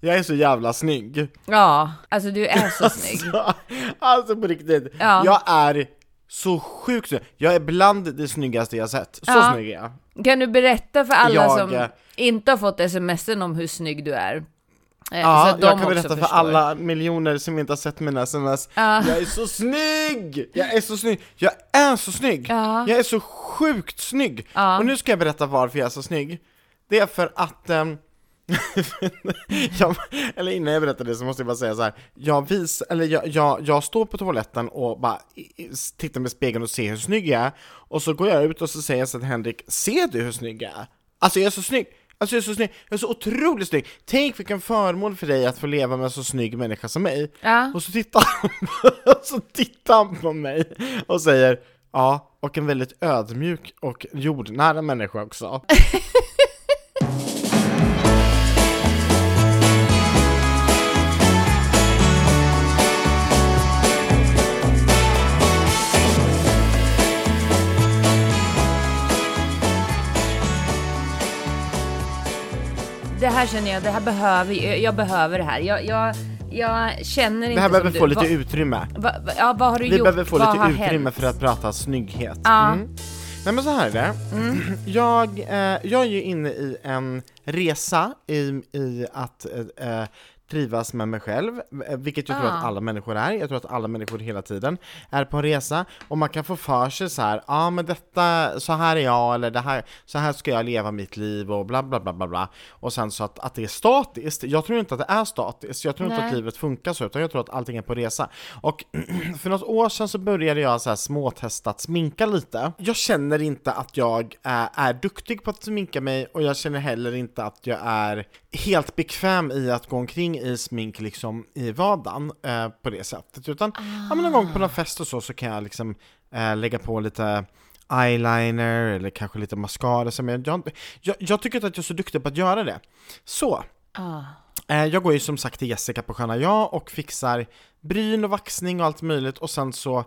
Jag är så jävla snygg. Ja, alltså du är så snygg. Alltså, alltså på riktigt, Ja. jag är så sjukt snygg. Jag är bland det snyggaste jag sett. Så Ja. snygg är jag. Kan du berätta för alla Jag, som inte har fått smsen om hur snygg du är? Eh, Ja, jag kan berätta för förstår. alla miljoner som inte har sett mina sms. Ja. Jag är så snygg! Jag är så snygg! Jag är så snygg! Ja. Jag är så sjukt snygg! Ja. Och nu ska jag berätta varför jag är så snygg. Det är för att ehm, jag, eller innan jag berättar det så måste jag bara säga så här. Jag, vis, eller jag, jag, jag står på toaletten och bara tittar med spegeln och ser hur snygg jag är Och så går jag ut och så säger jag så till Henrik, ser du hur snygg jag är? Alltså jag är så snygg! Alltså jag är så snygg, jag är så otroligt snygg! Tänk vilken förmån för dig att få leva med en så snygg människa som mig! Ja. Och så tittar han, så tittar han på mig och säger Ja, och en väldigt ödmjuk och jordnära människa också. Det här känner jag, det här behöver jag, jag behöver det här. Jag, jag, jag känner inte Det här behöver få du. lite Va- utrymme. Va, va, ja, vad har du Vi gjort? behöver få vad lite utrymme hänt? för att prata snygghet. Ja. Mm. Nej men så här är det. Jag, eh, jag är ju inne i en resa i, i att eh, eh, trivas med mig själv, eh, vilket jag tror Ah. att alla människor är. Jag tror att alla människor hela tiden är på en resa och man kan få för sig så här, ja ah, men detta, så här är jag eller det här, så här ska jag leva mitt liv och bla bla bla bla bla. Och sen så att, att det är statiskt. Jag tror inte att det är statiskt. Jag tror inte Nej. att livet funkar så, utan jag tror att allting är på resa. Och för något år sedan så började jag så här småtesta att sminka lite. Jag känner inte att jag är, är duktig på att sminka mig och jag känner heller inte att jag är helt bekväm i att gå omkring i smink liksom i vardagen eh, på det sättet. Utan ja, men någon gång på någon fest och så, så kan jag liksom eh, lägga på lite eyeliner eller kanske lite mascara. Så, jag, jag, jag tycker att jag är så duktig på att göra det. Så, Ah. Eh, Jag går ju som sagt till Jessica på Sköna Jag och fixar bryn och vaxning och allt möjligt och sen så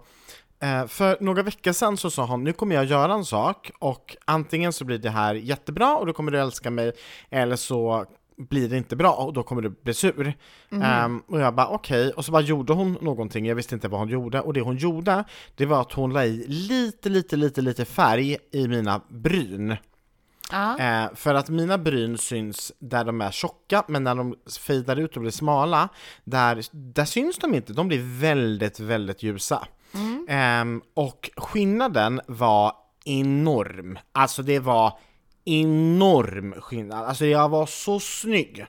eh, för några veckor sedan så sa hon, nu kommer jag göra en sak och antingen så blir det här jättebra och då kommer du älska mig eller så blir det inte bra och då kommer du bli sur. Ehm, och jag bara okej, och så bara gjorde hon någonting, jag visste inte vad hon gjorde och det hon gjorde det var att hon la i lite, lite, lite, lite färg i mina bryn. Eh, för att mina bryn syns där de är tjocka, men när de fejdar ut och blir smala, där, där syns de inte. De blir väldigt, väldigt ljusa. Ehm, och skillnaden var enorm. Alltså det var enorm skillnad. Alltså jag var så snygg.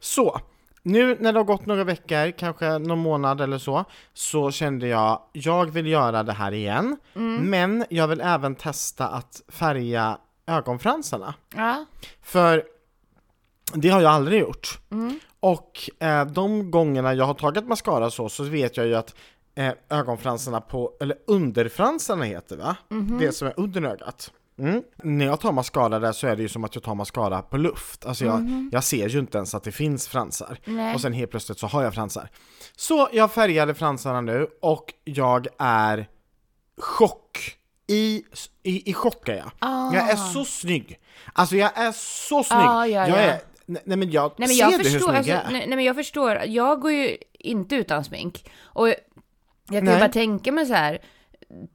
Så, nu när det har gått några veckor, kanske någon månad eller så, så kände jag, jag vill göra det här igen, men jag vill även testa att färga ögonfransarna. Ja. För det har jag aldrig gjort. Och eh, de gångerna jag har tagit mascara så, så vet jag ju att eh, ögonfransarna på, eller underfransarna heter va? Det som är under ögat. Mm. När jag tar mascara där så är det ju som att jag tar mascara på luft. Alltså jag, jag ser ju inte ens att det finns fransar. Nej. Och sen helt plötsligt så har jag fransar. Så jag färgade fransarna nu och jag är chock. I, i, i chock är jag. Ah. Jag är så snygg. Alltså jag är så snygg. Ah, ja, jag ja. är, nej nej, men jag, Nej men ser jag du hur förstår, snygg alltså, jag är? nej, nej men jag förstår, jag går ju inte utan smink. Och jag kan ju Nej. bara tänka mig så här,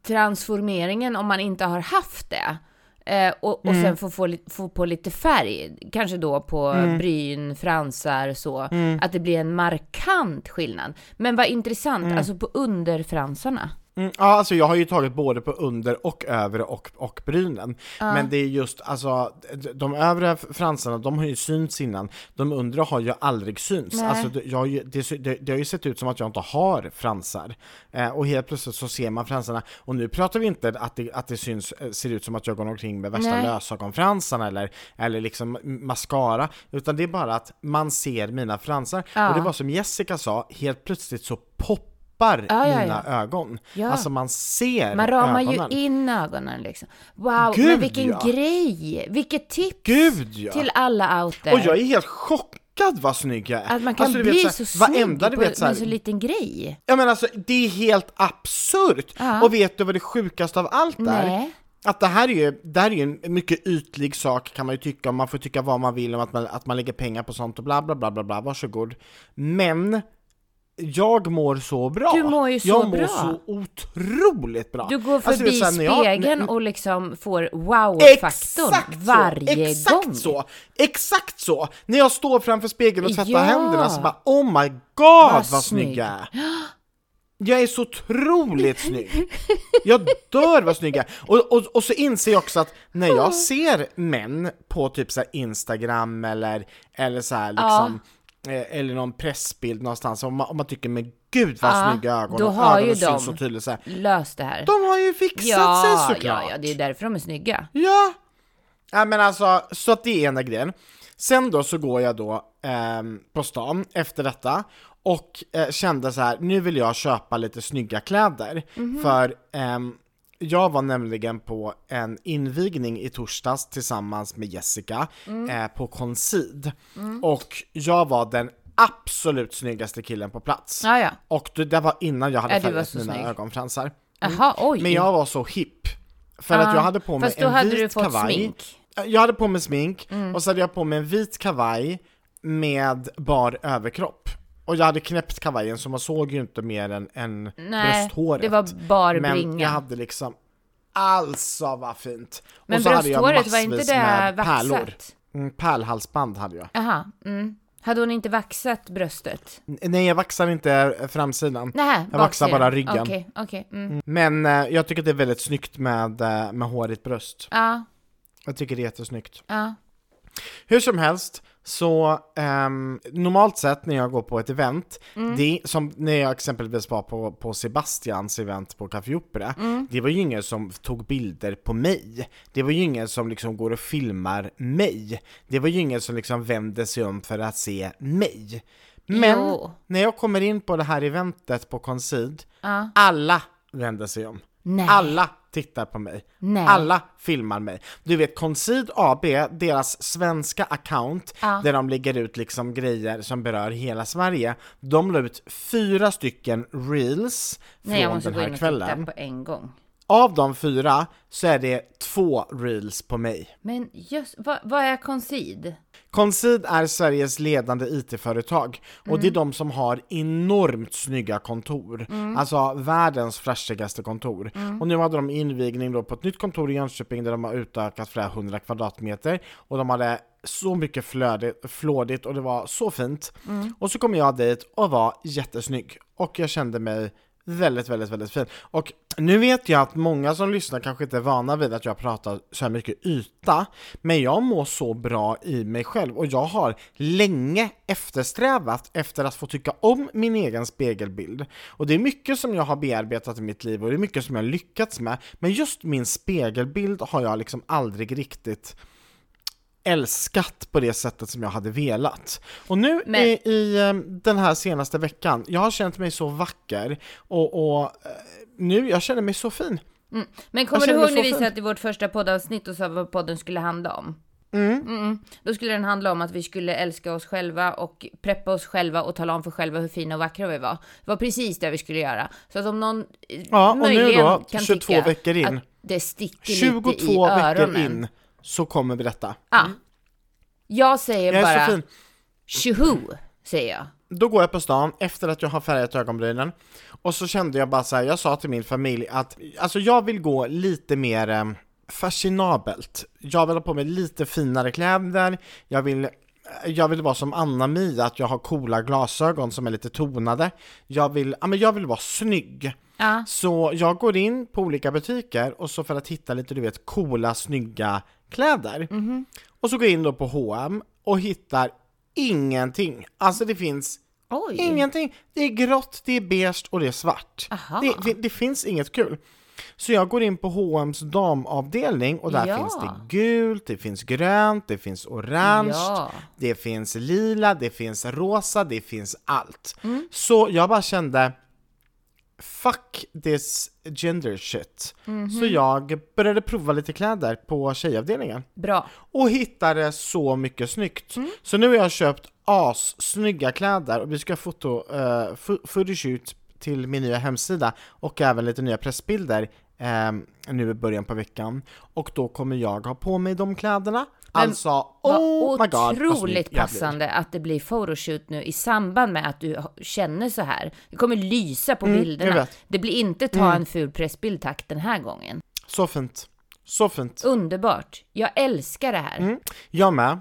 transformeringen om man inte har haft det. Eh, och, och Mm. sen få, få, få på lite färg, kanske då på Mm. bryn, fransar, så. Att det blir en markant skillnad. Men vad intressant, Mm. alltså på underfransarna. Mm, ja, alltså jag har ju tagit både på under och övre och, och brynen. Men det är just, alltså de övre fransarna, de har ju synts innan. De undre har ju aldrig synts. Nej. Alltså det, jag, har ju- det, det, det har ju sett ut som att jag inte har fransar. Eh, och helt plötsligt så ser man fransarna. Och nu pratar vi inte att det, att det syns, eh, ser ut som att jag går omkring med värsta Nej. lösögonfransarna eller, eller liksom mascara. Utan det är bara att man ser mina fransar. Ja. Och det var som Jessica sa, helt plötsligt så poppar Ja, ja, mina ögon. Ja. Alltså man ser Man ramar ögonen. ju in ögonen liksom. Wow, Gud, men vilken grej! Vilket tips Gud till alla out there. Och jag är helt chockad vad snygg jag är! Att man kan Alltså, vet, bli här, så snygg Varenda på, vet med en såhär, så liten grej. ja men alltså det är helt absurt! Ja. Och vet du vad det sjukaste av allt är? Nej. att det här är ju, det här är ju en mycket ytlig sak kan man ju tycka, om man får tycka vad man vill om att man, att man lägger pengar på sånt och bla bla bla bla bla, varsågod. Men jag mår så bra. Du mår ju så jag mår bra. så otroligt bra. Du går Alltså, förbi så här, när jag- spegeln och liksom får wow-faktorn Exakt varje exakt gång. så, exakt så! När jag står framför spegeln och tvättar Ja. händerna så bara oh my god vad, Vad snygg jag är! Jag är så otroligt snygg! Jag dör vad snygg jag är! Och, och, och så inser jag också att när jag ser män på typ så Instagram eller, eller så här liksom eh, eller någon pressbild någonstans, om man, om man tycker men gud vad Ja, snygga ögon, då har ju ögonen syns de- så tydligt så här. Lös det här. De har ju fixat sig ja, såklart! ja, ja, det är därför de är snygga. Ja! Ja men alltså, så att det är ena grejen. Sen då så går jag då ehm, på stan efter detta och eh, kände så här, nu vill jag köpa lite snygga kläder. För ehm, jag var nämligen på en invigning i torsdags tillsammans med Jessica eh, på Concid. Och jag var den absolut snyggaste killen på plats. Ja, ja. Och det, det var innan jag hade var färgat mina snygg. ögonfransar. Jaha, oj. Men jag var så hipp. För Ja, att jag hade på mig en hade vit kavaj. smink. Jag hade på mig smink, Mm. och så hade jag på mig en vit kavaj med bar överkropp. Och jag hade knäppt kavajen så man såg ju inte mer än, än Nej, brösthåret. det var bar Men bringa. jag hade liksom, alltså vad fint! Men och så hade jag brösthåret, var inte det med vaxat? pärlor. Mm, pärlhalsband hade jag. Jaha, mm. Hade hon inte vaxat bröstet? Nej jag vaxar inte framsidan. Nej, Jag vaxar bara ryggen. Okej, okej. Mm. Men eh, jag tycker det är väldigt snyggt med, eh, med hårigt bröst. Ja, Jag tycker det är jättesnyggt. ja. Hur som helst, så ehm, normalt sett när jag går på ett event, det, som när jag exempelvis var på, på Sebastians event på Café Opera, det var ju ingen som tog bilder på mig. Det var ju ingen som liksom går och filmar mig. Det var ju ingen som liksom vänder sig om för att se mig. Men Jo. när jag kommer in på det här eventet på Concid, Ja. alla vänder sig om. Nej. Alla tittar på mig. Nej. Alla filmar mig. Du vet Concid AB, deras svenska account, Ja. där de lägger ut liksom grejer som berör hela Sverige, de la ut fyra stycken reels Nej, jag från måste den gå in här och kvällen. titta på en gång. Av de fyra så är det två reels på mig. Men just, vad, vad är Concid? Concid är Sveriges ledande IT-företag och Mm. det är de som har enormt snygga kontor. Mm. Alltså världens flashigaste kontor. Och nu hade de invigning då på ett nytt kontor i Jönköping där de har utökat flera hundra kvadratmeter och de hade så mycket flödigt, flådigt och det var så fint. Mm. Och så kom jag dit och var jättesnygg och jag kände mig väldigt, väldigt, väldigt fin. Och nu vet jag att många som lyssnar kanske inte är vana vid att jag pratar så här mycket yta, men jag mår så bra i mig själv och jag har länge eftersträvat efter att få tycka om min egen spegelbild. Och det är mycket som jag har bearbetat i mitt liv och det är mycket som jag har lyckats med, men just min spegelbild har jag liksom aldrig riktigt älskat på det sättet som jag hade velat. Och nu Men- i, i eh, den här senaste veckan, jag har känt mig så vacker och, och eh, nu, jag känner mig så fin. Men kommer du ihåg när vi satt i vårt första poddavsnitt och sa vad podden skulle handla om? Mm. Då skulle den handla om att vi skulle älska oss själva och preppa oss själva och tala om för själva hur fina och vackra vi var. Det var precis det vi skulle göra. Så att om någon eh, Ja, och nu möjligen då, kan 22 tycka veckor in. att det sticker lite i 22 veckor öronen. in så kommer vi detta. Ja. Jag säger Jag bara tjoho, säger jag. Då går jag på stan efter att jag har färgat ögonbrynen och så kände jag bara så här, jag sa till min familj att alltså jag vill gå lite mer eh, fashionabelt. Jag vill ha på mig lite finare kläder, jag vill jag vill vara som Anna-Mia, att jag har coola glasögon som är lite tonade. Jag vill, ja, men jag vill vara snygg. Ja. Så jag går in på olika butiker och så för att hitta lite, du vet, coola, snygga kläder. Mhm. Och så går jag in då på H&M och hittar ingenting. Alltså det finns Oj. ingenting. Det är grått, det är beige och det är svart. Det, det, det finns inget kul. Så jag går in på H&M's damavdelning och där Ja. finns det gult, det finns grönt, det finns orange, Ja. det finns lila, det finns rosa, det finns allt. Mm. Så jag bara kände Fuck this gender shit. Mhm. Så jag började prova lite kläder på tjejavdelningen Bra. och hittade så mycket snyggt. Mm. Så nu har jag köpt assnygga kläder och vi ska foto, uh, photoshoot till min nya hemsida och även lite nya pressbilder eh, nu i början på veckan. Och då kommer jag ha på mig de kläderna. Men alltså, oh my god. snygg otroligt passande att det blir photoshoot nu i samband med att du känner så här. Det kommer lysa på Mm, bilderna. Det blir inte ta en ful pressbild tack den här gången. Så fint. Så fint. Underbart. Jag älskar det här. Mm. Jag med.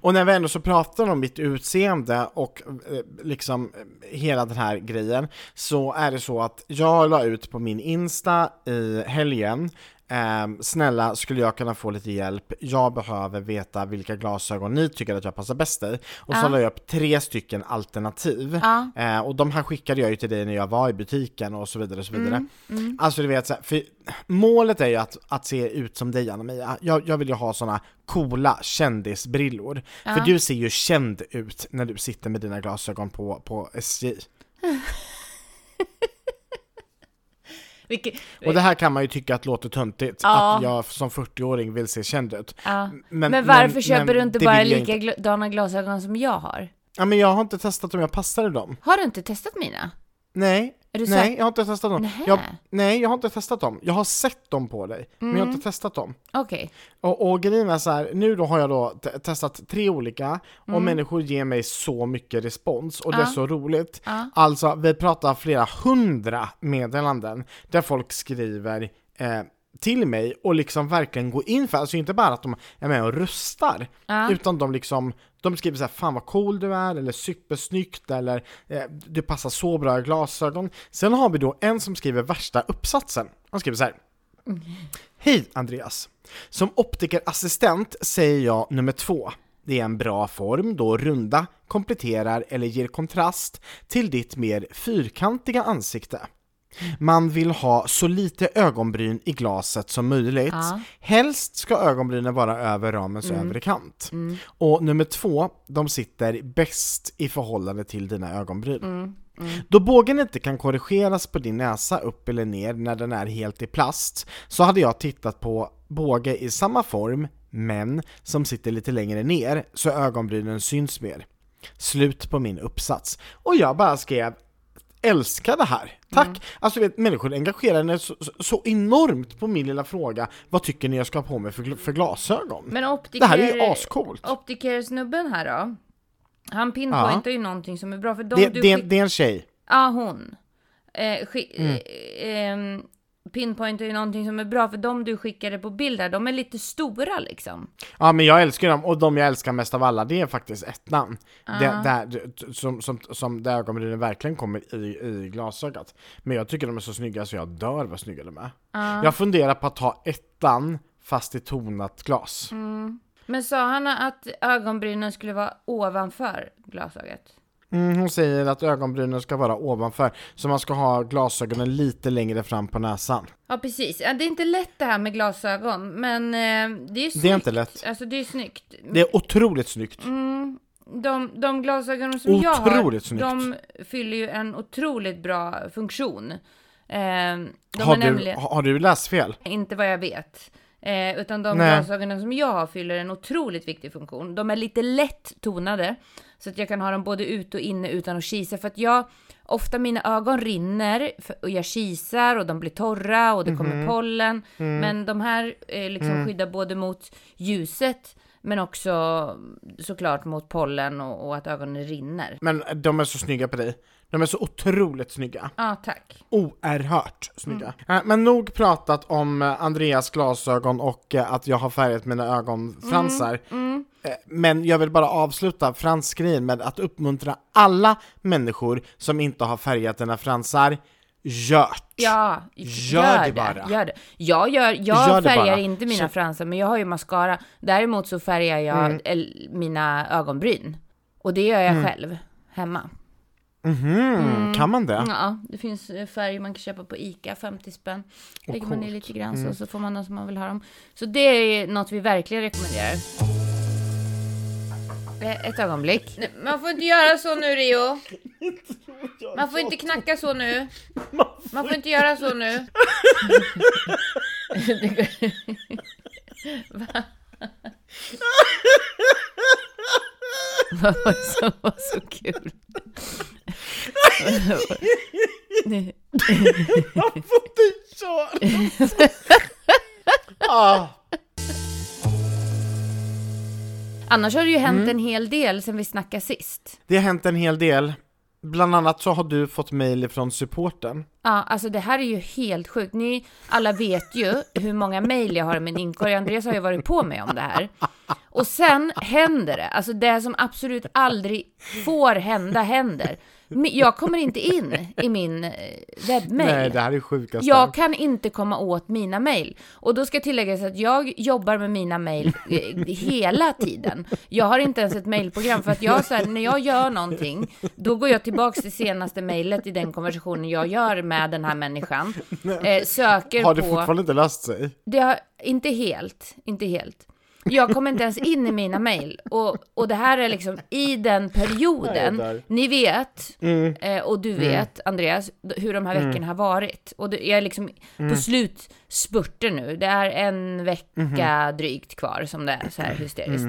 Och när vi ändå så pratar om mitt utseende och eh, liksom hela den här grejen så är det så att jag la ut på min Insta i helgen eh, snälla, skulle jag kunna få lite hjälp? Jag behöver veta vilka glasögon ni tycker att jag passar bäst i. Och så Ja. la jag upp tre stycken alternativ. Ja. Eh, och de här skickade jag ju till dig när jag var i butiken och så vidare. Och så vidare. Mm, Alltså du vet, så här, för målet är ju att, att se ut som dig Anna-Mia. Jag, jag vill ju ha såna coola kändisbrillor. För Ja. du ser ju känd ut när du sitter med dina glasögon på, på SJ. Vilket, Och det här kan man ju tycka att låter töntigt, Ja. att jag som 40-åring vill se känd ut. ja. Men, Men, varför men- köper men du inte bara inte. likadana glasögon som jag har? Ja men jag har inte testat om jag passar i dem. Har du inte testat mina? Nej, nej säker? jag har inte testat dem. Nähä. Jag, nej, jag har inte testat dem. Jag har sett dem på dig, men jag har Mm. inte testat dem. Okej. Och, och grejen är så här, nu då har jag då te- testat tre olika och människor ger mig så mycket respons och det är Mm. Så roligt. Ja. Alltså, vi pratar flera hundra meddelanden där folk skriver eh, till mig och liksom verkligen går in för, alltså inte bara att de är med och röstar, Ja. utan de liksom, de skriver så här, fan vad cool du är, eller supersnyggt, eller eh, du passar så bra i glasögon. Sen har vi då en som skriver värsta uppsatsen. Han skriver så här. Hej Andreas! Som optikerassistent säger jag nummer två. Det är en bra form då runda kompletterar eller ger kontrast till ditt mer fyrkantiga ansikte. Man vill ha så lite ögonbryn i glaset som möjligt. Ja. Helst ska ögonbrynen vara över ramens övre kant. Och nummer två, de sitter bäst i förhållande till dina ögonbryn. Då bågen inte kan korrigeras på din näsa upp eller ner när den är helt i plast så hade jag tittat på båge i samma form men som sitter lite längre ner så ögonbrynen syns mer. Slut på min uppsats. Och jag bara skrev älskar det här. Tack! Alltså vet, människor engagerar sig så, så, enormt på min lilla fråga Vad tycker ni jag ska ha på mig för, för glasögon? Men optiker... det här är ju ascoolt! Optikersnubben här då? Han pinpointar ju någonting som är bra för de Det, du det, det är en tjej. Ja, hon. Eh, Mm. eh, ehm, pinpointar ju någonting som är bra för de du skickade på bild där, de är lite stora liksom. Ja men jag älskar dem, och de jag älskar mest av alla det är faktiskt ett namn. Det, där, som, som, som där ögonbrynen verkligen kommer i, i glasögat. Men jag tycker de är så snygga så jag dör vad snygga de är. Jag funderar på att ta ettan fast i tonat glas. Men sa han att ögonbrynen skulle vara ovanför glasögat? Mm, hon säger att ögonbrynen ska vara ovanför, så man ska ha glasögonen lite längre fram på näsan. Ja, precis. Ja, det är inte lätt det här med glasögon, men eh, det är snyggt. Det är inte lätt. Alltså, det är snyggt. Det är otroligt snyggt. Mm, de, de glasögon som jag har, Otroligt snyggt. de fyller ju en otroligt bra funktion. Eh, Har du, nämligen... har du läst fel? Inte vad jag vet. Eh, utan de Nej. glasögonen som jag har fyller en otroligt viktig funktion. De är lite lätt tonade. Så att jag kan ha dem både ute och inne utan att kisa. För att jag, ofta mina ögon rinner och jag kisar och de blir torra och det Mhm. kommer pollen. Mm. Men de här eh, liksom skyddar både mot ljuset men också såklart mot pollen och, och att ögonen rinner. Men de är så snygga på dig. De är så otroligt snygga. Ja, tack. Oerhört snygga. Mm. Eh, Men nog pratat om eh, Andreas glasögon och eh, att jag har färgat mina ögonfransar. Mm, Eh, Men jag vill bara avsluta fransgrejen med att uppmuntra alla människor som inte har färgat dina fransar. Gjort! Ja, Gör det bara. Gör det. Jag, gör, jag Gör färgar inte mina Så- fransar, men jag har ju mascara. Däremot så färgar jag Mm. mina ögonbryn. Och det gör jag själv, hemma. Mhm, kan man det? Ja, det finns eh, färger man kan köpa på ICA, 50 spänn. Lägger man i lite grann Mm. så, så får man dem som man vill ha dem. Så det är något vi verkligen rekommenderar. Eh, Ett ögonblick. Nej, Man får inte göra så nu Rio. Man får inte knacka så nu. Man får inte göra så nu. Va? Vad var det som var så kul? Man får inte köra! ah. Annars har det ju hänt Mm. en hel del sen vi snackade sist. Det har hänt en hel del. Bland annat så har du fått mejl från supporten. Ja, alltså det här är ju helt sjukt. Ni alla vet ju hur många mejl jag har i min inkorg. Andreas har ju varit på mig om det här. Och sen händer det. Alltså det som absolut aldrig får hända händer. Jag kommer inte in i min eh, webbmail. Nej, det här är sjukaste. Jag kan inte komma åt mina mejl. Och då ska tilläggas att jag jobbar med mina mejl eh, hela tiden. Jag har inte ens ett mejlprogram för att jag så här, när jag gör någonting, då går jag tillbaks till senaste mejlet i den konversationen jag gör med den här människan. Eh, söker Har det på... fortfarande inte löst sig? Det har, inte helt, inte helt. Jag kommer inte ens in i mina mejl. Och, och det här är liksom i den perioden, ni vet, Mm. eh, och du vet, Andreas, d- hur de här veckorna har varit. Och det, jag är liksom Mm. på slutspurten nu. Det är en vecka Mm-hmm. drygt kvar som det är så här hysteriskt.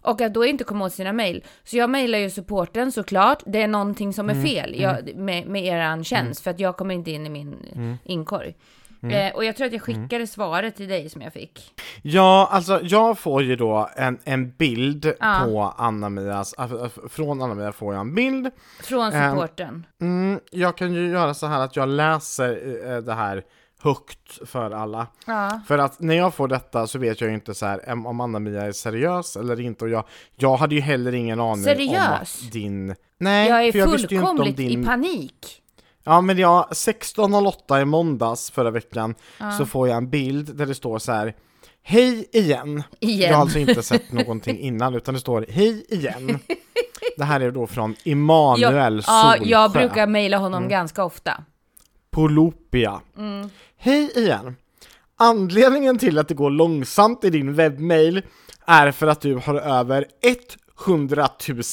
Och att då inte komma åt sina mejl. Så jag mejlar ju supporten såklart. Det är någonting som är Mm. fel jag, med, med eran tjänst. För att jag kommer inte in i min Mm. Eh, och jag tror att jag skickade svaret till dig som jag fick. Ja, alltså jag får ju då en, en bild Ja. på Anna-Mias, äh, från Anna-Mia får jag en bild. Från Ehm, supporten. Mm, jag kan ju göra så här att jag läser eh, det här högt för alla. Ja. För att när jag får detta så vet jag ju inte så här om Anna-Mia är seriös eller inte och jag, jag hade ju heller ingen aning om Seriös? att din... Nej, Jag är för jag visste ju inte om fullkomligt din... i panik. Ja men jag, 16.08 i måndags förra veckan så får jag en bild där det står så här Hej igen! Igen. Jag har alltså inte sett någonting innan utan det står Hej igen! Det här är då från Emanuel jag, ja, Solsjö jag brukar mejla honom Mm. ganska ofta. Polopia. Mm. Hej igen! Anledningen till att det går långsamt i din webbmail är för att du har över 100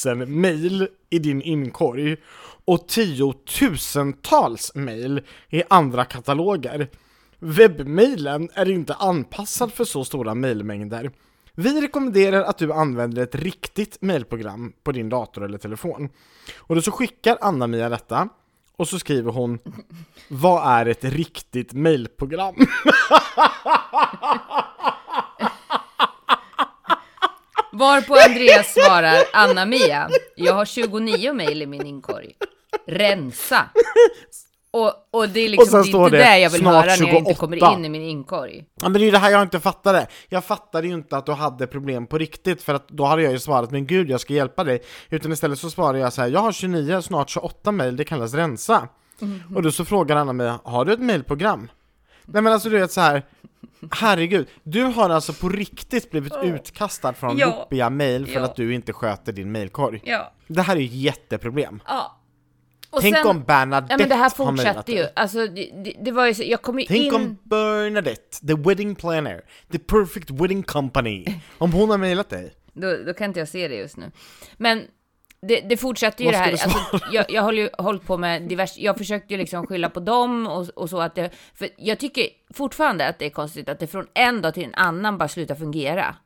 000 mail i din inkorg och tiotusentals mejl i andra kataloger. Webbmailen är inte anpassad för så stora mejlmängder Vi rekommenderar att du använder ett riktigt mejlprogram på din dator eller telefon. Och då så skickar Anna-Mia detta och så skriver hon Vad är ett riktigt mejlprogram Varpå Andreas svarar Anna-Mia, jag har 29 mejl i min inkorg. Rensa. Och, och det är Och liksom sen det, är det, det jag vill höra när jag inte 28. kommer in i min inkorg. Ja men det är ju det här jag inte fattade. Jag fattade ju inte att du hade problem på riktigt för att då hade jag ju svarat men gud jag ska hjälpa dig. Utan istället så svarade jag så här, jag har 29, snart 28 mail, det kallas rensa. Mhm. Och då så frågar Anna mig, har du ett mailprogram? Nej men alltså du vet så här. Herregud, du har alltså på riktigt blivit utkastad från Ja. Lopia mail för Ja. att du inte sköter din mailkorg. Ja. Det här är ju ett jätteproblem. ja. Och Tänk sen, om Bernadette Ja men det här fortsatte ju. Alltså det, det, det var ju så, jag kom ju Tänk in... om Bernadette, the wedding planner, the perfect wedding company, om hon har mejlat dig. Då, då kan inte jag se det just nu. Men det, det fortsätter ju det här. Alltså, jag, jag har ju hållit på med divers... Jag försökte ju liksom skylla på dem och, och så att det... För jag tycker fortfarande att det är konstigt att det från en dag till en annan bara slutar fungera.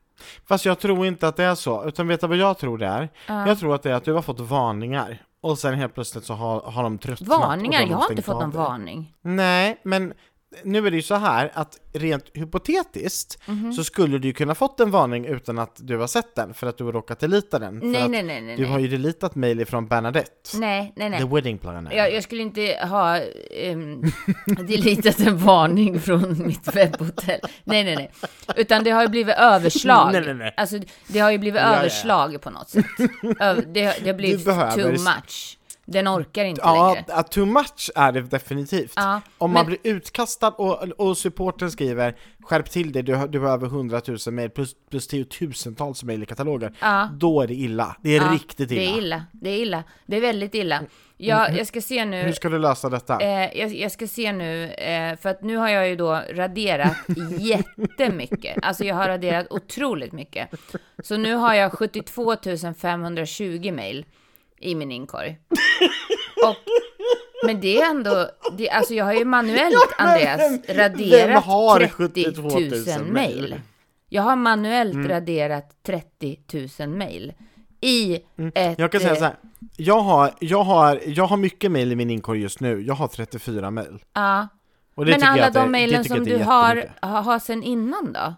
Fast jag tror inte att det är så, utan vet du vad jag tror det är? Jag tror att det är att du har fått varningar, och sen helt plötsligt så har, har de tröttnat. Varningar? Jag har inte fått någon varning. Nej, men nu är det ju så här att rent hypotetiskt Mhm. så skulle du ju kunna fått en varning utan att du har sett den, för att du har råkat delita den. Nej, nej, nej, nej. Du har ju delitat mejl ifrån Bernadette, nej, nej. the nej. wedding planner. Jag, jag skulle inte ha um, deletat en varning från mitt webbhotell. Nej, nej, nej. Utan det har ju blivit överslag. Nej, nej, nej. Alltså, det har ju blivit Ja, ja, ja. överslag på något sätt. Det, har- det har blivit too much. Den orkar inte Ja, längre. att too much är det definitivt. Ja, Om man men- blir utkastad och, och supporten skriver skärp till dig, du, har- du har över 100 000 mejl plus, plus tiotusentals mejl i kataloger. Ja. Då är det illa. Det är Ja, riktigt illa. Det är illa. Det är illa. Det är väldigt illa. Jag, jag ska se nu. Hur ska du lösa detta? Eh, jag, jag ska se nu, eh, för att nu har jag ju då raderat jättemycket. Alltså jag har raderat otroligt mycket. Så nu har jag 72 520 mejl i min inkorg. Och, men det är ändå, det, alltså jag har ju manuellt, Ja, Andreas, vem- vem raderat har 30 72 000 000 mejl? mejl. Jag har manuellt Mm. raderat 30 000 mejl. I ett... Mm. Jag kan säga eh, så här. Jag har, jag, har, jag har mycket mejl i min inkorg just nu. Jag har 34 mejl. Ja. Men alla de mejlen tycker som du har, har sen innan då?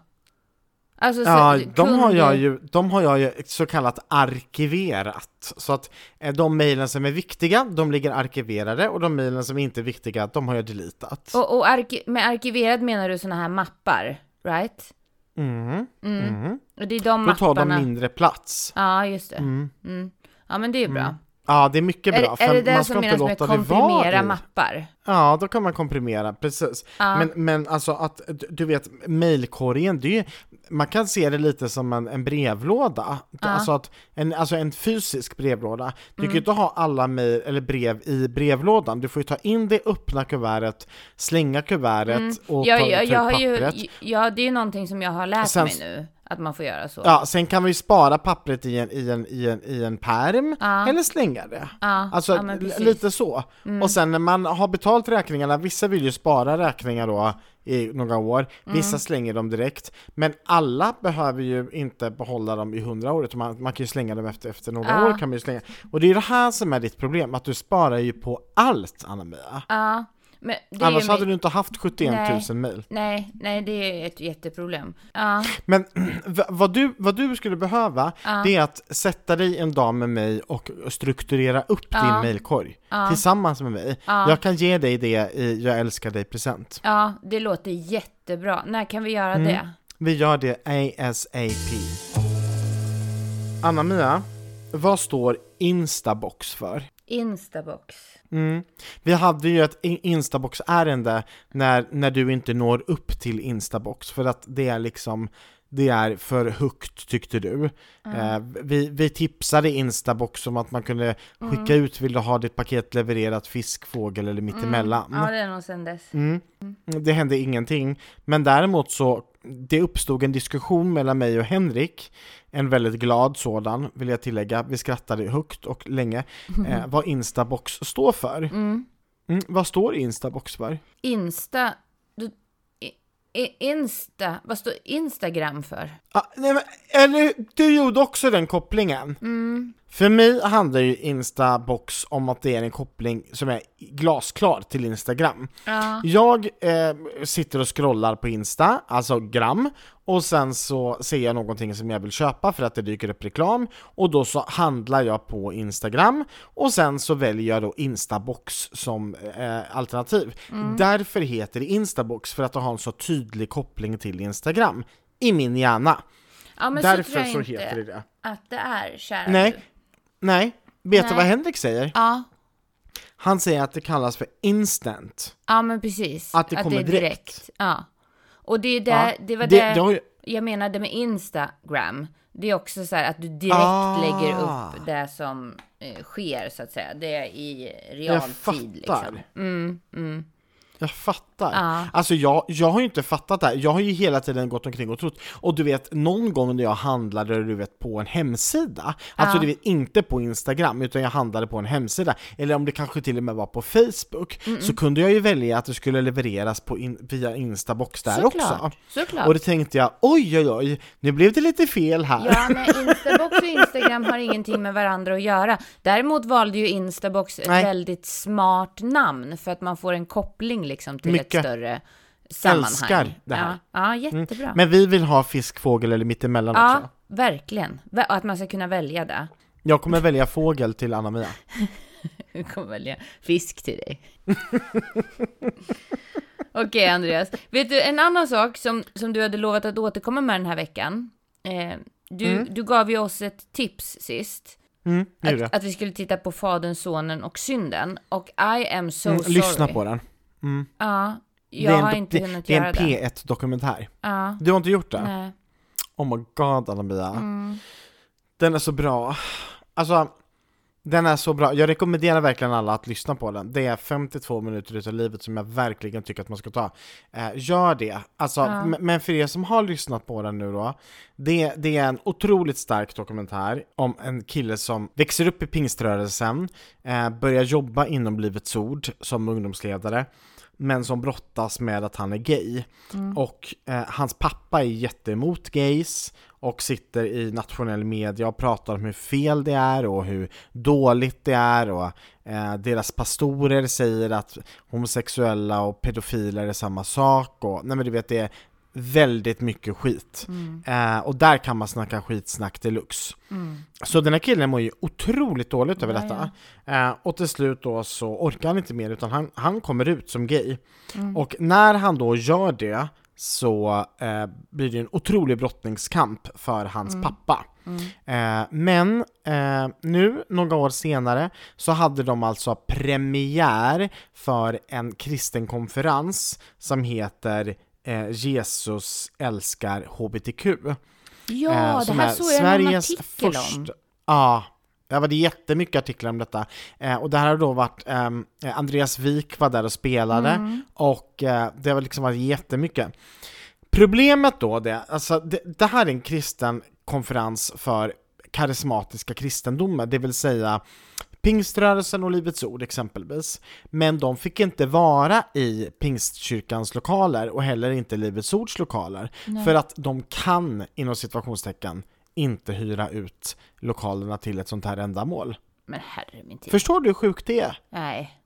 Alltså, så- Ja, de har, kunder- jag ju, de har jag ju så kallat arkiverat. Så att eh, de mejlen som är viktiga, de ligger arkiverade och de mejlen som inte är viktiga, de har jag deletat. Och, och arki- med arkiverat menar du såna här mappar, right? Mm. Mm. Och det är de Då tar mapparna. de mindre plats. Ja, just det. Mm. Mm. Ja, men det är bra. Ja, det är mycket Är, bra, är det det man som ska inte menas med komprimera mappar? Ja, då kan man komprimera, precis. Ja. Men, men alltså att, du- vet, mejlkorgen, det är ju, man kan se det lite som en, en brevlåda. Alltså, att en, alltså en fysisk brevlåda. Du Mm. kan ju inte ha alla mejl eller brev i brevlådan. Du får ju ta in det, öppna kuvertet, slänga kuvertet och Ja, ta, ja, ta jag ut ju, pappret. ja, det är ju någonting som jag har lärt Sen- mig nu, att man får göra så. Ja, sen kan vi ju spara pappret i en, i en, i en, i en perm Ja. eller slänga det. Ja, Alltså ja. Mm. lite så. Och sen när man har betalt räkningarna, vissa vill ju spara räkningar då i några år, vissa Mm. slänger dem direkt. Men alla behöver ju inte behålla dem i hundra år, utan man, man kan ju slänga dem efter, efter några år. kan man ju slänga. Och det är det här som är ditt problem, att du sparar ju på allt Anna-Mia. Ja, Annars hade du inte haft 71 000 Nej. mejl. Nej, nej, det är ett jätteproblem. Ja, Men vad du, vad du skulle behöva, det är att sätta dig en dag med mig och strukturera upp din mejlkorg tillsammans med mig. Jag kan ge dig det i Jag älskar dig-present. ja, det låter jättebra. När kan vi göra Mm. det? Vi gör det ASAP. Anna-Mia, vad står Instabox för? Instabox. Mm. Vi hade ju ett in- Instabox-ärende när, när du inte når upp till Instabox för att det är liksom det är för högt tyckte du. Eh, vi, vi tipsade Instabox om att man kunde skicka ut, vill du ha ditt paket levererat fisk, fågel eller mittemellan? Ja, det är nog sen dess. Mm. Det hände ingenting. Men däremot så, det uppstod en diskussion mellan mig och Henrik, en väldigt glad sådan, vill jag tillägga. Vi skrattade högt och länge. Eh, vad Instabox står för. Mm, vad står Instabox för? Insta... Du, i, Insta... Vad står Instagram för? Ah, nej, men, eller du gjorde också den kopplingen. För mig handlar ju Instabox om att det är en koppling som är glasklar till Instagram. Ja. Jag eh, sitter och scrollar på Insta, alltså gram, och sen så ser jag någonting som jag vill köpa för att det dyker upp reklam, och då så handlar jag på Instagram, och sen så väljer jag då Instabox som eh, alternativ. Därför heter det Instabox, för att det har en så tydlig koppling till Instagram i min hjärna. Ja, så Därför så inte heter det det. att det är, kära Nej. Nej, vet du Nej. vad Henrik säger? Ja, Han säger att det kallas för instant. ja, men precis. Att det kommer direkt. Ja. Och det, är där, Ja, det var det- det, det har ju- jag menade med Instagram. Det är också så här att du direkt Ah. lägger upp det som eh, sker, så att säga. Det är i realtid. fattar. Liksom. Mm, mm. Jag fattar. Ja. Alltså jag, jag har ju inte fattat det här. Jag har ju hela tiden gått omkring och trott. Och du vet, någon gång när jag handlade du vet, på en hemsida, alltså Ja. du vet inte på Instagram, utan jag handlade på en hemsida, eller om det kanske till och med var på Facebook, så kunde jag ju välja att det skulle levereras på in, via Instabox där också. Såklart, såklart. Och då tänkte jag, oj oj oj, nu blev det lite fel här. Ja, men Instabox och Instagram har ingenting med varandra att göra. Däremot valde ju Instabox ett Nej. väldigt smart namn för att man får en koppling liksom till Mycket. Ett större sammanhang. Älskar det här. Ja, ja jättebra. Men vi vill ha fisk, fågel eller mittemellan ja, också. verkligen. Va- Och att man ska kunna välja det. Jag kommer välja fågel till Anna-Mia. Jag kommer välja fisk till dig. Okej, Andreas. Vet du, en annan sak som, som du hade lovat att återkomma med den här veckan. Eh, du, du gav ju oss ett tips sist. Mm. Att, att vi skulle titta på Fadern, Sonen och Synden. Och I am so Mm, sorry. lyssna på den. Ja, Det jag är har inte det, kunnat det är göra en det. P1-dokumentär. Ja, Du har inte gjort det? nej. Oh my god Anna-Mia. Mm. Den är så bra. Alltså, den är så bra. Jag rekommenderar verkligen alla att lyssna på den. Det är 52 minuter utav livet som jag verkligen tycker att man ska ta. Eh, gör det. Alltså, Ja. Men för er som har lyssnat på den nu då, det, det är en otroligt stark dokumentär om en kille som växer upp i pingströrelsen, eh, börjar jobba inom Livets Ord som ungdomsledare, men som brottas med att han är gay. Och eh, hans pappa är jätteemot gays och sitter i nationell media och pratar om hur fel det är och hur dåligt det är och eh, deras pastorer säger att homosexuella och pedofiler är samma sak och nej men du vet det väldigt mycket skit. Eh, och där kan man snacka skitsnack deluxe. Så den här killen mår ju otroligt dåligt över Ja, detta. Eh, och till slut då så orkar han inte mer utan han, han kommer ut som gay. Och när han då gör det så eh, blir det en otrolig brottningskamp för hans pappa. Eh, men eh, nu, några år senare, så hade de alltså premiär för en kristen konferens som heter eh, Jesus älskar HBTQ. Ja, Eh, det här är såg jag en artikel om. första- Ja, det var det jättemycket artiklar om detta. Eh, och det här har då varit, ehm, eh, Andreas Wik var där och spelade Mm. och eh, det har liksom varit jättemycket. Problemet då, det, alltså, det, det här är en kristen konferens för karismatiska kristendomar, det vill säga Pingströrelsen och Livets Ord exempelvis. Men de fick inte vara i Pingstkyrkans lokaler och heller inte Livets Ords lokaler. För att de kan, inom situationstecken, inte hyra ut lokalerna till ett sånt här ändamål. Men herre min tid. Förstår du hur sjukt det är? Nej.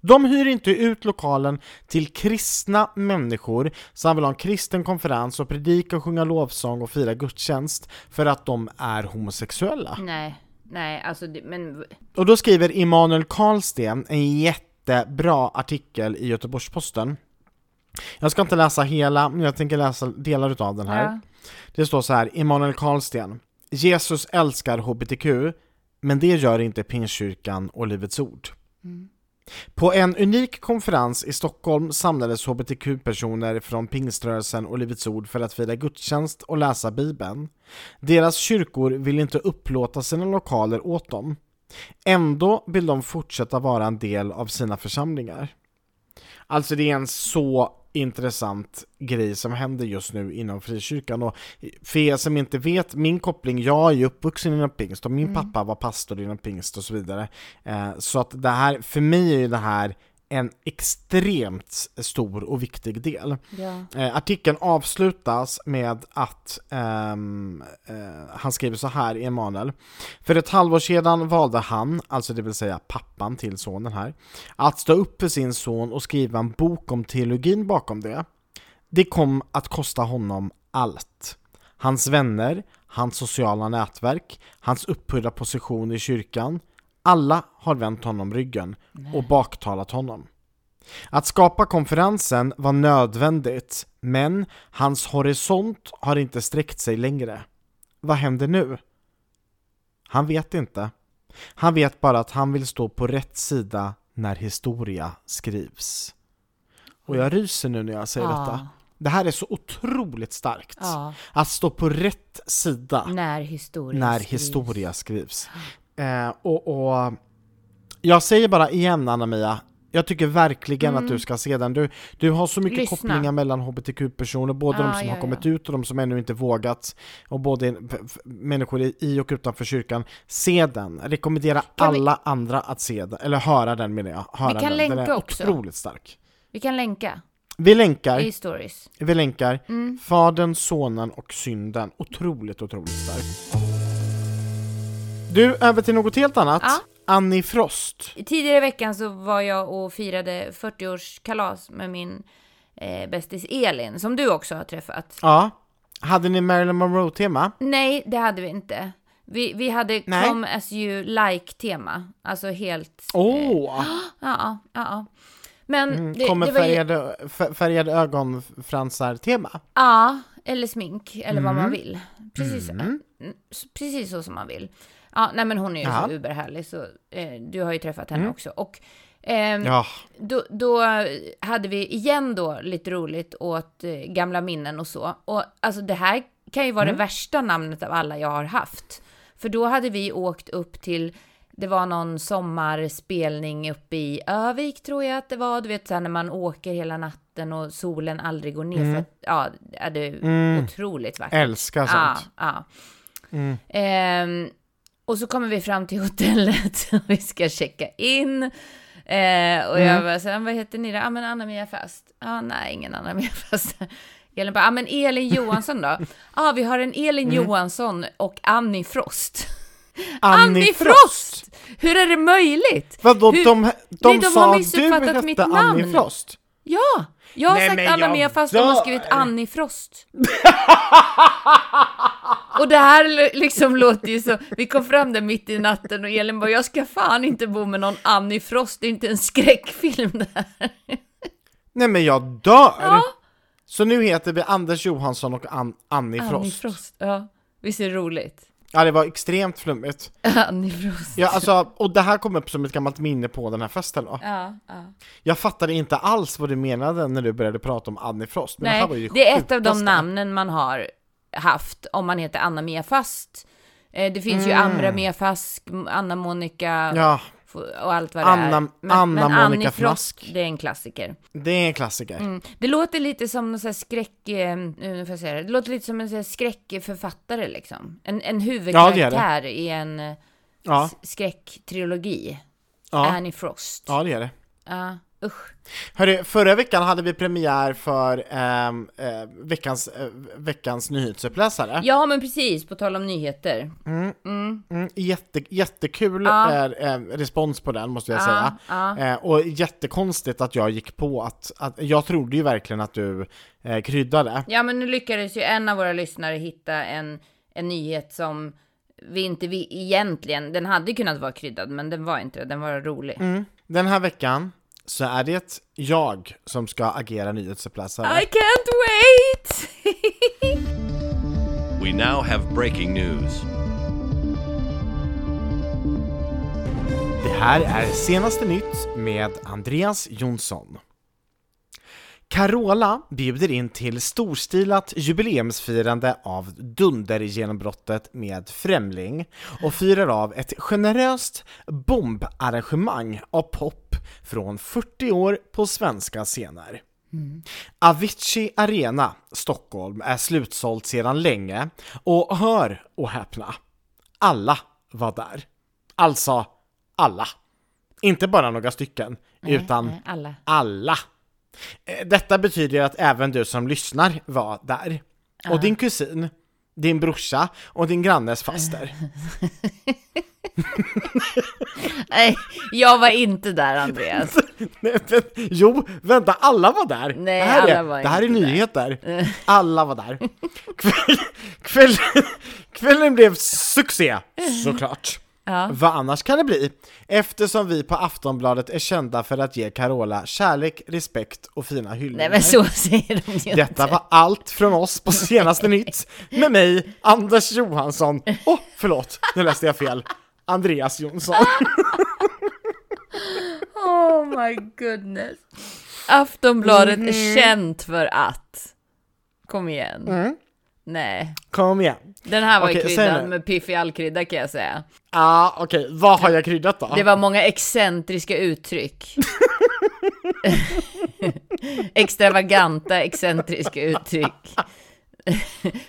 De hyr inte ut lokalen till kristna människor som vill ha en kristen konferens och predika och sjunga lovsång och fira gudstjänst för att de är homosexuella. Nej. Nej, alltså det, men Och då skriver Immanuel Karlsten en jättebra artikel i Göteborgs-Posten. Jag ska inte läsa hela, men jag tänker läsa delar utav den här. ja. Det står så här, Immanuel Karlsten. Jesus älskar HBTQ, men det gör inte Pingstkyrkan och Livets Ord. På en unik konferens i Stockholm samlades HBTQ-personer från pingströrelsen och Livets Ord för att fira gudstjänst och läsa Bibeln. Deras kyrkor vill inte upplåta sina lokaler åt dem. Ändå vill de fortsätta vara en del av sina församlingar. Alltså det är en så intressant grej som händer just nu inom frikyrkan och för er som inte vet, min koppling, jag är ju uppvuxen inom pingst och min pappa var pastor inom pingst och så vidare. Eh, så att det här, för mig är ju det här en extremt stor och viktig del. ja. Eh, artikeln avslutas med att ehm, eh, han skriver så här i Emanuel. För ett halvår sedan valde han, alltså det vill säga pappan till sonen här, att stå upp för sin son och skriva en bok om teologin bakom det. Det kom att kosta honom allt. Hans vänner, hans sociala nätverk, hans upphöjda position i kyrkan. Alla har vänt honom ryggen och baktalat honom. Att skapa konferensen var nödvändigt, men hans horisont har inte sträckt sig längre. Vad händer nu? Han vet inte. Han vet bara att han vill stå på rätt sida när historia skrivs. Och jag ryser nu när jag säger Ja. detta. Det här är så otroligt starkt. Ja. Att stå på rätt sida När historia när skrivs. historia skrivs. Eh, och, och jag säger bara igen Anna-Mia, jag tycker verkligen att du ska se den. Du, du har så mycket Mm. Lyssna. kopplingar mellan hbtq-personer, både Ja, de som ja, har kommit ja. ut och de som ännu inte vågat, och både människor i, och utanför kyrkan. Se den, rekommendera Kan vi- alla andra att se den, eller höra den menar jag. Höra Vi kan den. den länka är också. otroligt stark. Vi kan länka Vi länkar, i stories. vi länkar Mm. Fadern, Sonen och Synden. Otroligt, otroligt stark. Du, över till något helt annat. Ja. Annie Frost. Tidigare i veckan så var jag och firade 40-årskalas med min eh, bästis Elin, som du också har träffat. Ja. Hade ni Marilyn Monroe-tema? Nej, det hade vi inte. Vi, vi hade Nej. Come as you like-tema. Alltså helt... Åh! Ja, ja, ja. Men Mm, det, kommer det var ju, färgade, fär- färgade ögonfransar-tema? Ja, eller smink, eller vad Mm. man vill. Precis, mm, precis så som man vill. Ja, nej men hon är ju Ja. så uberhärlig så eh, du har ju träffat henne också. Och ehm, Ja. då, då hade vi igen då lite roligt åt eh, gamla minnen och så. Och alltså det här kan ju vara Mm. det värsta namnet av alla jag har haft. För då hade vi åkt upp till, det var någon sommarspelning uppe i Övik tror jag att det var. Du vet så här när man åker hela natten och solen aldrig går ner. För att, ja, det är Mm. otroligt vackert. Älskar Ja, sånt. ja. Mm. Ehm, och så kommer vi fram till hotellet och vi ska checka in. Eh, och jag bara, här, vad heter ni då? Ja, men Anna-Mia Fast. Ja, nej, ingen Anna-Mia Fast. Elin bara, ja men Elin Johansson då? Ja, vi har en Elin Johansson och Annie Frost. Annie Frost! Hur är det möjligt? Vadå, Hur- de, de, Nej, de sa har du missuppfattat hette mitt Annie namn. Frost? Ja, jag har Nej, sagt jag Anna-Mia fast de har dör. skrivit Annie Frost. och det här liksom låter ju så, vi kom fram där mitt i natten och Elin bara, jag ska fan inte bo med någon Annie Frost, det är inte en skräckfilm det här. Nej men jag dör! Ja. Så nu heter vi Anders Johansson och An- Annie Frost. Annie Frost, ja. Visst är det roligt? Ja det var extremt flummigt. Ja, alltså, och det här kom upp som ett gammalt minne på den här festen då. Ja, ja. Jag fattade inte alls vad du menade när du började prata om Annie Frost. Men det här var ju Nej, det är ett av de sjukaste. namnen man har haft om man heter Anna-Mia Fast. Eh, Det finns ju Mm. Amra-Mia Fast, Anna-Monica Ja, och allt vad det Anna- är. Men, Anna men Monica Annie Frost, Fnask. det är en klassiker. det är en klassiker. Mm. Det låter lite som någon sån här skräck... eh, Nu får jag säga det. Det låter lite som en sån här skräckförfattare liksom. En, en Ja, det huvudkaraktär är i en eh, Ja, skräcktrilogi. ja, Annie Frost. ja det är det. Ja, usch. Hörru, förra veckan hade vi premiär för ehm, eh, veckans, eh, veckans nyhetsuppläsare. Ja, men precis. På tal om nyheter. Mm, jätte, jättekul Ja. eh, eh, respons på den måste jag Ja, säga. ja. Eh, och jättekonstigt att jag gick på att, att jag trodde ju verkligen att du eh, kryddade. Ja, men nu lyckades ju en av våra lyssnare hitta en, en nyhet som vi inte vi egentligen, den hade kunnat vara kryddad, men den var inte det, den var rolig. Mm. Den här veckan så är det jag som ska agera nyhetsuppläsare. I can't wait! We now have breaking news. Det här är senaste nytt med Andreas Jonsson. Carola bjuder in till storstilat jubileumsfirande av dundergenombrottet med Främling och firar av ett generöst bombarrangemang av pop från 40 år på svenska scener. Avicii Arena, Stockholm, är slutsålt sedan länge och hör och häpna, alla var där. Alltså, alla. Inte bara några stycken, utan Nej, alla. alla. Eh, Detta betyder att även du som lyssnar var där. Och din kusin, din brorsa och din grannes faster. Nej, jag var inte där, Andreas. Nej, men, jo, vänta, alla var där! Nej, det här alla är, var det här är inte där. nyheter. Alla var där. Kväll, kväll, kvällen blev succé, såklart. Ja. Vad annars kan det bli? Eftersom vi på Aftonbladet är kända för att ge Carola kärlek, respekt och fina hyllningar. Nej, men så säger de ju Detta inte. var allt från oss på senaste nytt med mig, Anders Johansson. Åh, oh, förlåt, nu läste jag fel. Andreas Jonsson. Oh my goodness. Aftonbladet Mhm. är känt för att... Kom igen. Mm. Nej. Kom igen. Den här var säg kryddad med piffig allkrydda kan jag säga. Ja, ah, okej, vad har jag kryddat då? Det var många excentriska uttryck. Extravaganta excentriska uttryck.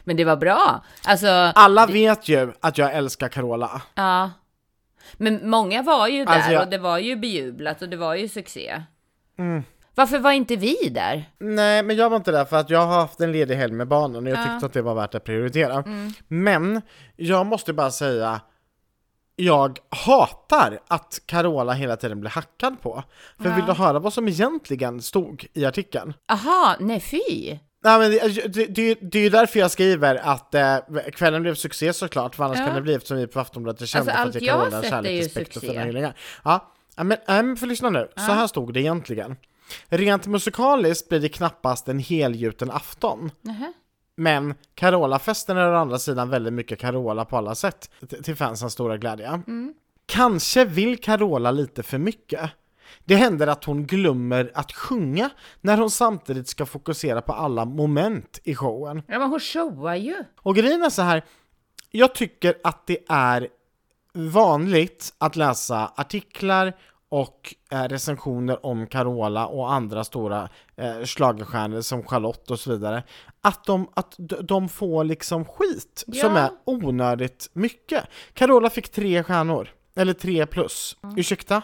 Men det var bra. Alltså, Alla vet ju att jag älskar Carola. ja. Men många var ju där Alltså, jag- och det var ju bejublat och det var ju succé. Varför var inte vi där? Nej, men jag var inte där för att jag har haft en ledig helg med barnen och jag tyckte att det var värt att prioritera. Men jag måste bara säga, jag hatar att Carola hela tiden blir hackad på. För vill du höra vad som egentligen stod i artikeln? Aha, nej fy. Nej, men det, det, det, det är ju därför jag skriver att eh, kvällen blev succé såklart, för annars Ja. kan det bli eftersom vi på Aftonbladet är kända Alltså, för att ge Carola kärlek, respekt och fina hyllningar. Ja, ja, men, men för lyssna nu, så här stod det egentligen. Rent musikaliskt blir det knappast en helgjuten afton. Nähä. Men Carola-festen är å andra sidan väldigt mycket Carola på alla sätt, till fansens stora glädje. Kanske vill Carola lite för mycket. Det händer att hon glömmer att sjunga när hon samtidigt ska fokusera på alla moment i showen. Ja, men hon showar ju. Och grejen är så här, jag tycker att det är vanligt att läsa artiklar och eh, recensioner om Carola och andra stora eh, schlagerstjärnor som Charlotte och så vidare, att de, att de får liksom skit som Ja. är onödigt mycket. Carola fick tre stjärnor, eller tre plus. Ursäkta?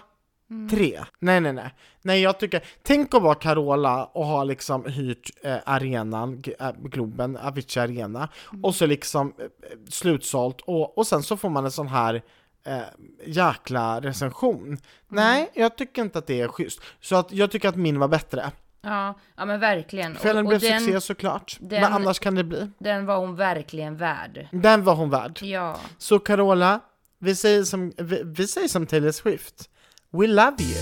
Tre? Nej, nej, nej. Nej, jag tycker, tänk att vara Carola och ha liksom hyrt eh, arenan, äh, Globen, Avicii Arena, och så liksom eh, slutsålt och, och sen så får man en sån här eh, jäkla recension. Nej, jag tycker inte att det är schysst. Så att jag tycker att min var bättre. Ja, ja men verkligen. Och blev den, succé såklart, den- men annars kan det bli. den var hon verkligen värd. Den var hon värd. Ja. Så Carola, vi säger som, vi, vi säger som Taylor Swift. We love you.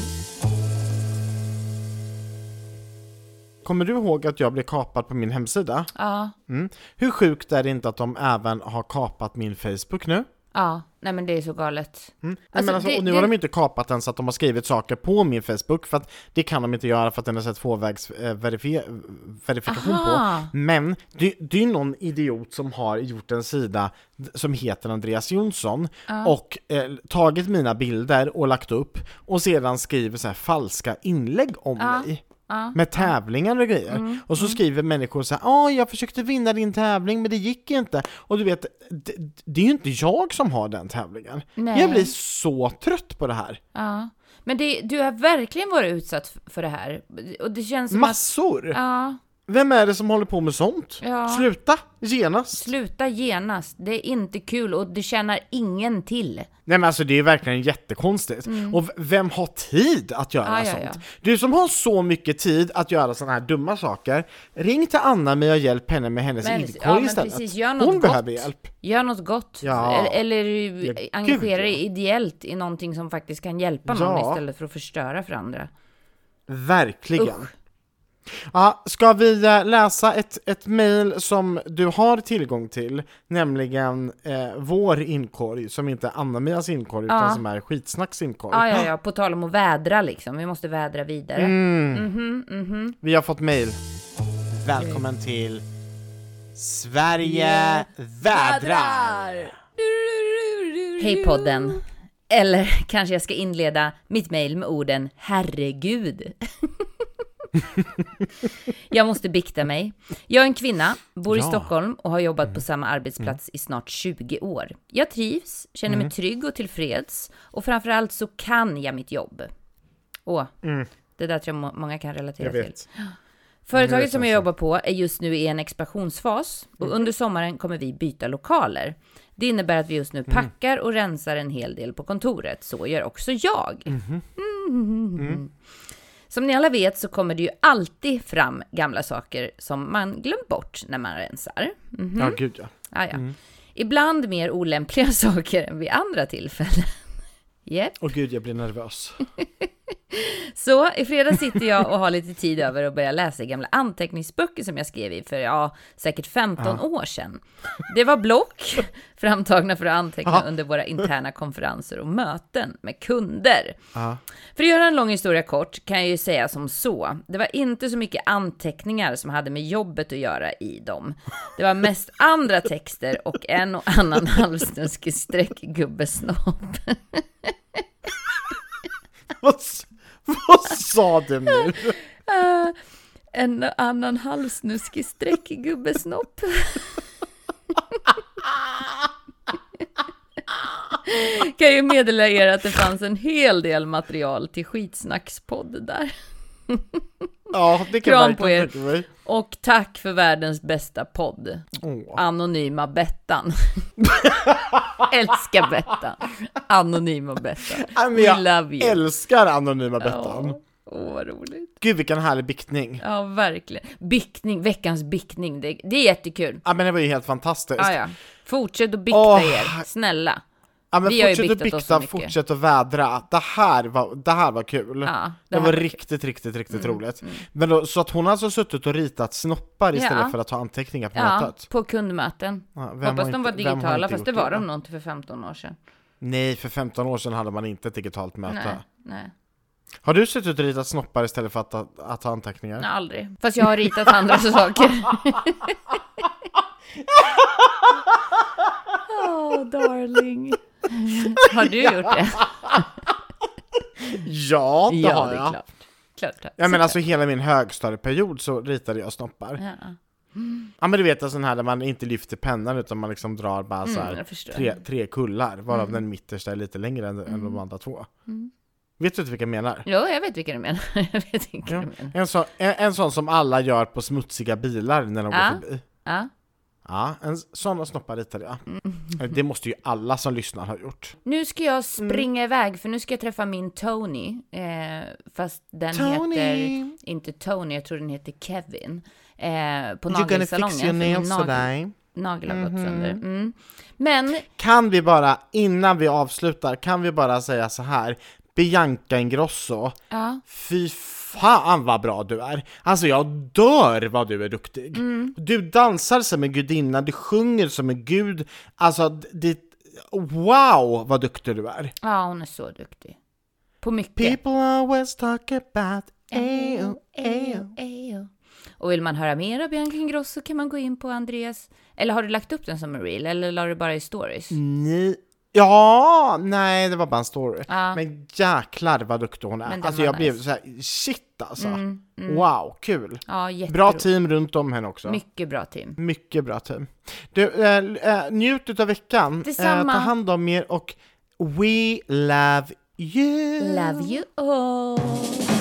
Kommer du ihåg att jag blev kapad på min hemsida? Ja. Mm. Hur sjukt är det inte att de även har kapat min Facebook nu? Ja, nej men det är så galet. Mm. Nej, Alltså, men alltså, det- och nu det- har de inte kapat den så att de har skrivit saker på min Facebook, för att det kan de inte göra för att den har sett tvåvägs eh, verifi- verifikation Aha. på. Men det, det är någon idiot som har gjort en sida som heter Andreas Jonsson och eh, tagit mina bilder och lagt upp och sedan skriver så här falska inlägg om Ja. mig. Ja. Med tävlingar och grejer. och så skriver människor så här, ja jag försökte vinna din tävling men det gick inte. Och du vet, det, det är ju inte jag som har den tävlingen. Nej. Jag blir så trött på det här. Ja. Men det, du har verkligen varit utsatt för det här. Och det känns Massor! att... Ja, Vem är det som håller på med sånt? Ja. Sluta! Genast! sluta genast. Det är inte kul och det tjänar ingen till. Nej men alltså det är verkligen jättekonstigt. Och v- vem har tid att göra Mm. Ja, ja, sånt? ja. Du som har så mycket tid att göra sådana här dumma saker, ring till Anna med och hjälp henne med hennes men istället. precis, gör något Hon gott. behöver hjälp. Gör något gott. Eller, eller engagera dig ideellt i någonting som faktiskt kan hjälpa någon istället för att förstöra för andra. Verkligen. Usch. Ja, ska vi eh, läsa ett, ett mejl som du har tillgång till, nämligen eh, vår inkorg, som inte är Anna-Mias inkorg, utan Ja. som är skitsnacks inkorg. Ja, ja, ja, på tal om att vädra liksom. Vi måste vädra vidare. Mm. Mhm, mhm. Vi har fått mejl. Välkommen till Sverige vädrar! Hej podden. Eller kanske jag ska inleda mitt mejl med orden herregud. jag måste bikta mig. Jag är en kvinna, bor i Ja. Stockholm och har jobbat på samma arbetsplats i snart 20 år. Jag trivs, känner mig trygg och tillfreds och framförallt så kan jag mitt jobb. Åh, det där tror jag må- många kan relatera till. Företaget som jag jobbar på är just nu i en expansionsfas och under sommaren kommer vi byta lokaler. Det innebär att vi just nu packar och rensar en hel del på kontoret. Så gör också jag. Mm. Som ni alla vet så kommer det ju alltid fram gamla saker som man glömt bort när man rensar. Mhm. Ja, gud ja. Ah, ja. Ibland mer olämpliga saker än vid andra tillfällen. Yep. Och gud, jag blir nervös. Så i fredags sitter jag och har lite tid över att börja läsa gamla anteckningsböcker som jag skrev i för, ja, säkert 15 år sedan. Det var block framtagna för att anteckna Ja. under våra interna konferenser och möten med kunder. Ja. För att göra en lång historia kort kan jag ju säga som så. Det var inte så mycket anteckningar som hade med jobbet att göra i dem. Det var mest andra texter och en och annan halvsnuskig streckgubbesnopp. Vad, vad sa du nu? Uh, en annan halvsnuskig streckgubbesnopp. kan ju meddela er att det fanns en hel del material till skitsnackspodd där. Ja, det kan Kram på er. mig. Och tack för världens bästa podd. Åh. Anonyma Bettan. Älskar Bettan. Anonyma Bettan. Men We jag love you. älskar Anonyma Bettan. Ja, Åh, vad roligt. Gud vilken härlig biktning. Ja, verkligen. Bickning, veckans bickning. Det, det är jättekul. Ja men det var ju helt fantastiskt. Ja, ja. Fortsätt att bikta Åh. er, snälla. Ja, men Vi fortsätt att bikta, fortsätt att vädra. Det här var, det här var kul. Ja, det, här var. Mm, riktigt, riktigt, riktigt roligt. Men då, så att hon har alltså suttit och ritat snoppar istället Ja. för att ta anteckningar på Ja, mötet? på kundmöten. Ja, Hoppas de var inte- digitala, fast det var det? de nog inte för 15 år sedan. Nej, för 15 år sedan hade man inte ett digitalt möte. Nej, nej, Har du suttit och ritat snoppar istället för att ta, att ta anteckningar? nej, aldrig. Fast jag har ritat andra saker. Åh, darling. Har du gjort det? Ja, det ja, har det jag. klart. klart, klart. Ja men alltså hela min högstadieperiod så ritade jag snoppar. Ja. Ja men du vet en sån här där man inte lyfter pennan utan man liksom drar bara så Mm, här förstår. tre, tre kullar varav den mittersta är lite längre än, än Mm. de andra två. Vet du inte vilka jag menar? Jo, jag vet vilka du menar. jag vet vilka Ja. du menar. En, sån, en, en sån som alla gör på smutsiga bilar när de Ja. går förbi. Ja. Ja, en sån snoppar ritade jag. Mm. Det måste ju alla som lyssnar ha gjort. Nu ska jag Mm. springa iväg för nu ska jag träffa min Tony. Eh, fast den Tony! heter inte Tony, jag tror den heter Kevin. Eh, på You're gonna nagelsalongen. fix your nails today. Nagel har gått Mhm. sönder. Mm. Men Kan vi bara, innan vi avslutar, kan vi bara säga så här. Bianca Ingrosso, ja, fy fan vad bra du är! Alltså jag dör vad du är duktig! Mm. Du dansar som en gudinna, du sjunger som en gud, alltså det, wow vad duktig du är! ja, hon är så duktig. På mycket. People always talk about Ayo, ayo. Ejo. Och vill man höra mer av Bianca Ingrosso kan man gå in på Andreas, eller har du lagt upp den som en reel eller la du bara i stories? Ni... Ja, nej det var bara en story. Ja. Men jäklar vad duktig hon är. Alltså jag blev nice. så här, shit alltså. Mm, mm. Wow, kul. Ja. Bra team runt om henne också. Mycket bra team. Mycket bra team. Du, äh, äh, njut utav veckan. Eh, Detsamma. ta hand om er och we love you. Love you all.